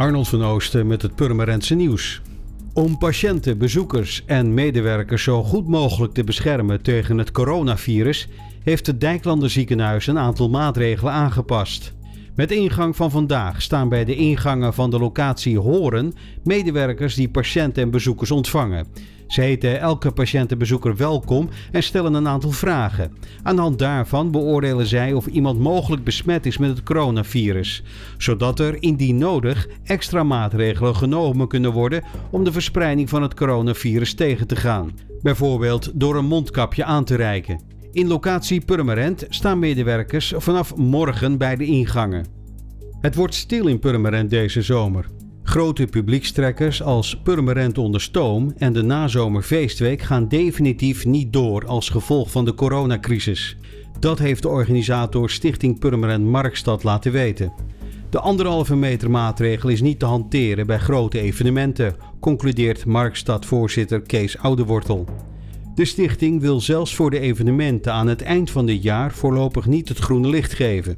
Arnold van Oosten met het Purmerendse nieuws. Om patiënten, bezoekers en medewerkers zo goed mogelijk te beschermen tegen het coronavirus, heeft het Dijklander ziekenhuis een aantal maatregelen aangepast. Met ingang van vandaag staan bij de ingangen van de locatie Horen medewerkers die patiënten en bezoekers ontvangen. Ze heten elke patiënt en bezoeker welkom en stellen een aantal vragen. Aan de hand daarvan beoordelen zij of iemand mogelijk besmet is met het coronavirus, zodat er indien nodig extra maatregelen genomen kunnen worden om de verspreiding van het coronavirus tegen te gaan. Bijvoorbeeld door een mondkapje aan te reiken. In locatie Purmerend staan medewerkers vanaf morgen bij de ingangen. Het wordt stil in Purmerend deze zomer. Grote publiekstrekkers als Purmerend onder stoom en de nazomerfeestweek gaan definitief niet door als gevolg van de coronacrisis. Dat heeft de organisator Stichting Purmerend Markstad laten weten. De anderhalve meter maatregel is niet te hanteren bij grote evenementen, concludeert Markstad-voorzitter Kees Oudewortel. De stichting wil zelfs voor de evenementen aan het eind van dit jaar voorlopig niet het groene licht geven.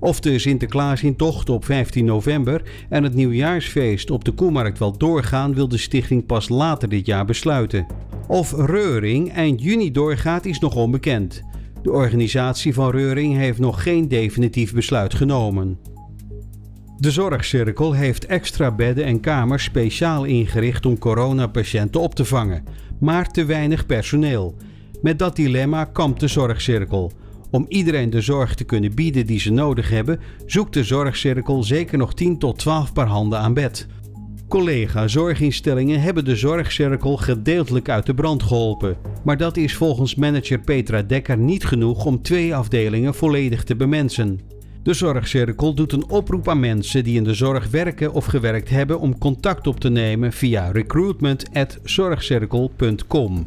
Of de Sinterklaasintocht op 15 november en het nieuwjaarsfeest op de Koemarkt wel doorgaan, wil de stichting pas later dit jaar besluiten. Of Reuring eind juni doorgaat, is nog onbekend. De organisatie van Reuring heeft nog geen definitief besluit genomen. De zorgcirkel heeft extra bedden en kamers speciaal ingericht om coronapatiënten op te vangen, maar te weinig personeel. Met dat dilemma kampt de zorgcirkel. Om iedereen de zorg te kunnen bieden die ze nodig hebben, zoekt de zorgcirkel zeker nog 10 tot 12 paar handen aan bed. Collega-zorginstellingen hebben de zorgcirkel gedeeltelijk uit de brand geholpen. Maar dat is volgens manager Petra Dekker niet genoeg om twee afdelingen volledig te bemensen. De Zorgcirkel doet een oproep aan mensen die in de zorg werken of gewerkt hebben om contact op te nemen via recruitment.zorgcirkel.com.